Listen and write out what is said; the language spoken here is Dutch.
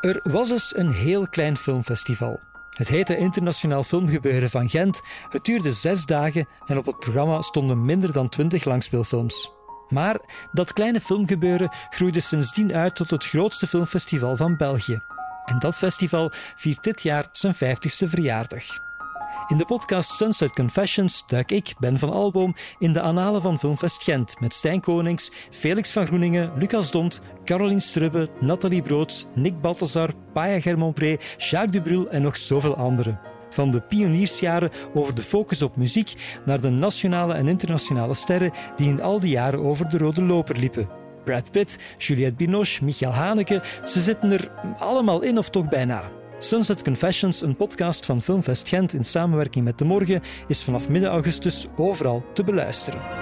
Er was eens een heel klein filmfestival. Het heette Internationaal Filmgebeuren van Gent. Het duurde zes dagen en op het programma stonden minder dan twintig langspeelfilms. Maar dat kleine filmgebeuren groeide sindsdien uit tot het grootste filmfestival van België. En dat festival viert dit jaar zijn 50ste verjaardag. In de podcast Sunset Confessions duik ik, Ben van Alboom, in de analen van Filmfest Gent met Stijn Konings, Felix van Groeningen, Lucas Dont, Caroline Strubbe, Nathalie Broods, Nick Balthazar, Paya Germonpré, Jacques Dubrul en nog zoveel anderen. Van de pioniersjaren over de focus op muziek naar de nationale en internationale sterren die in al die jaren over de rode loper liepen. Brad Pitt, Juliette Binoche, Michael Haneke, ze zitten er allemaal in of toch bijna. Sunset Confessions, een podcast van Filmfest Gent in samenwerking met De Morgen, is vanaf midden augustus overal te beluisteren.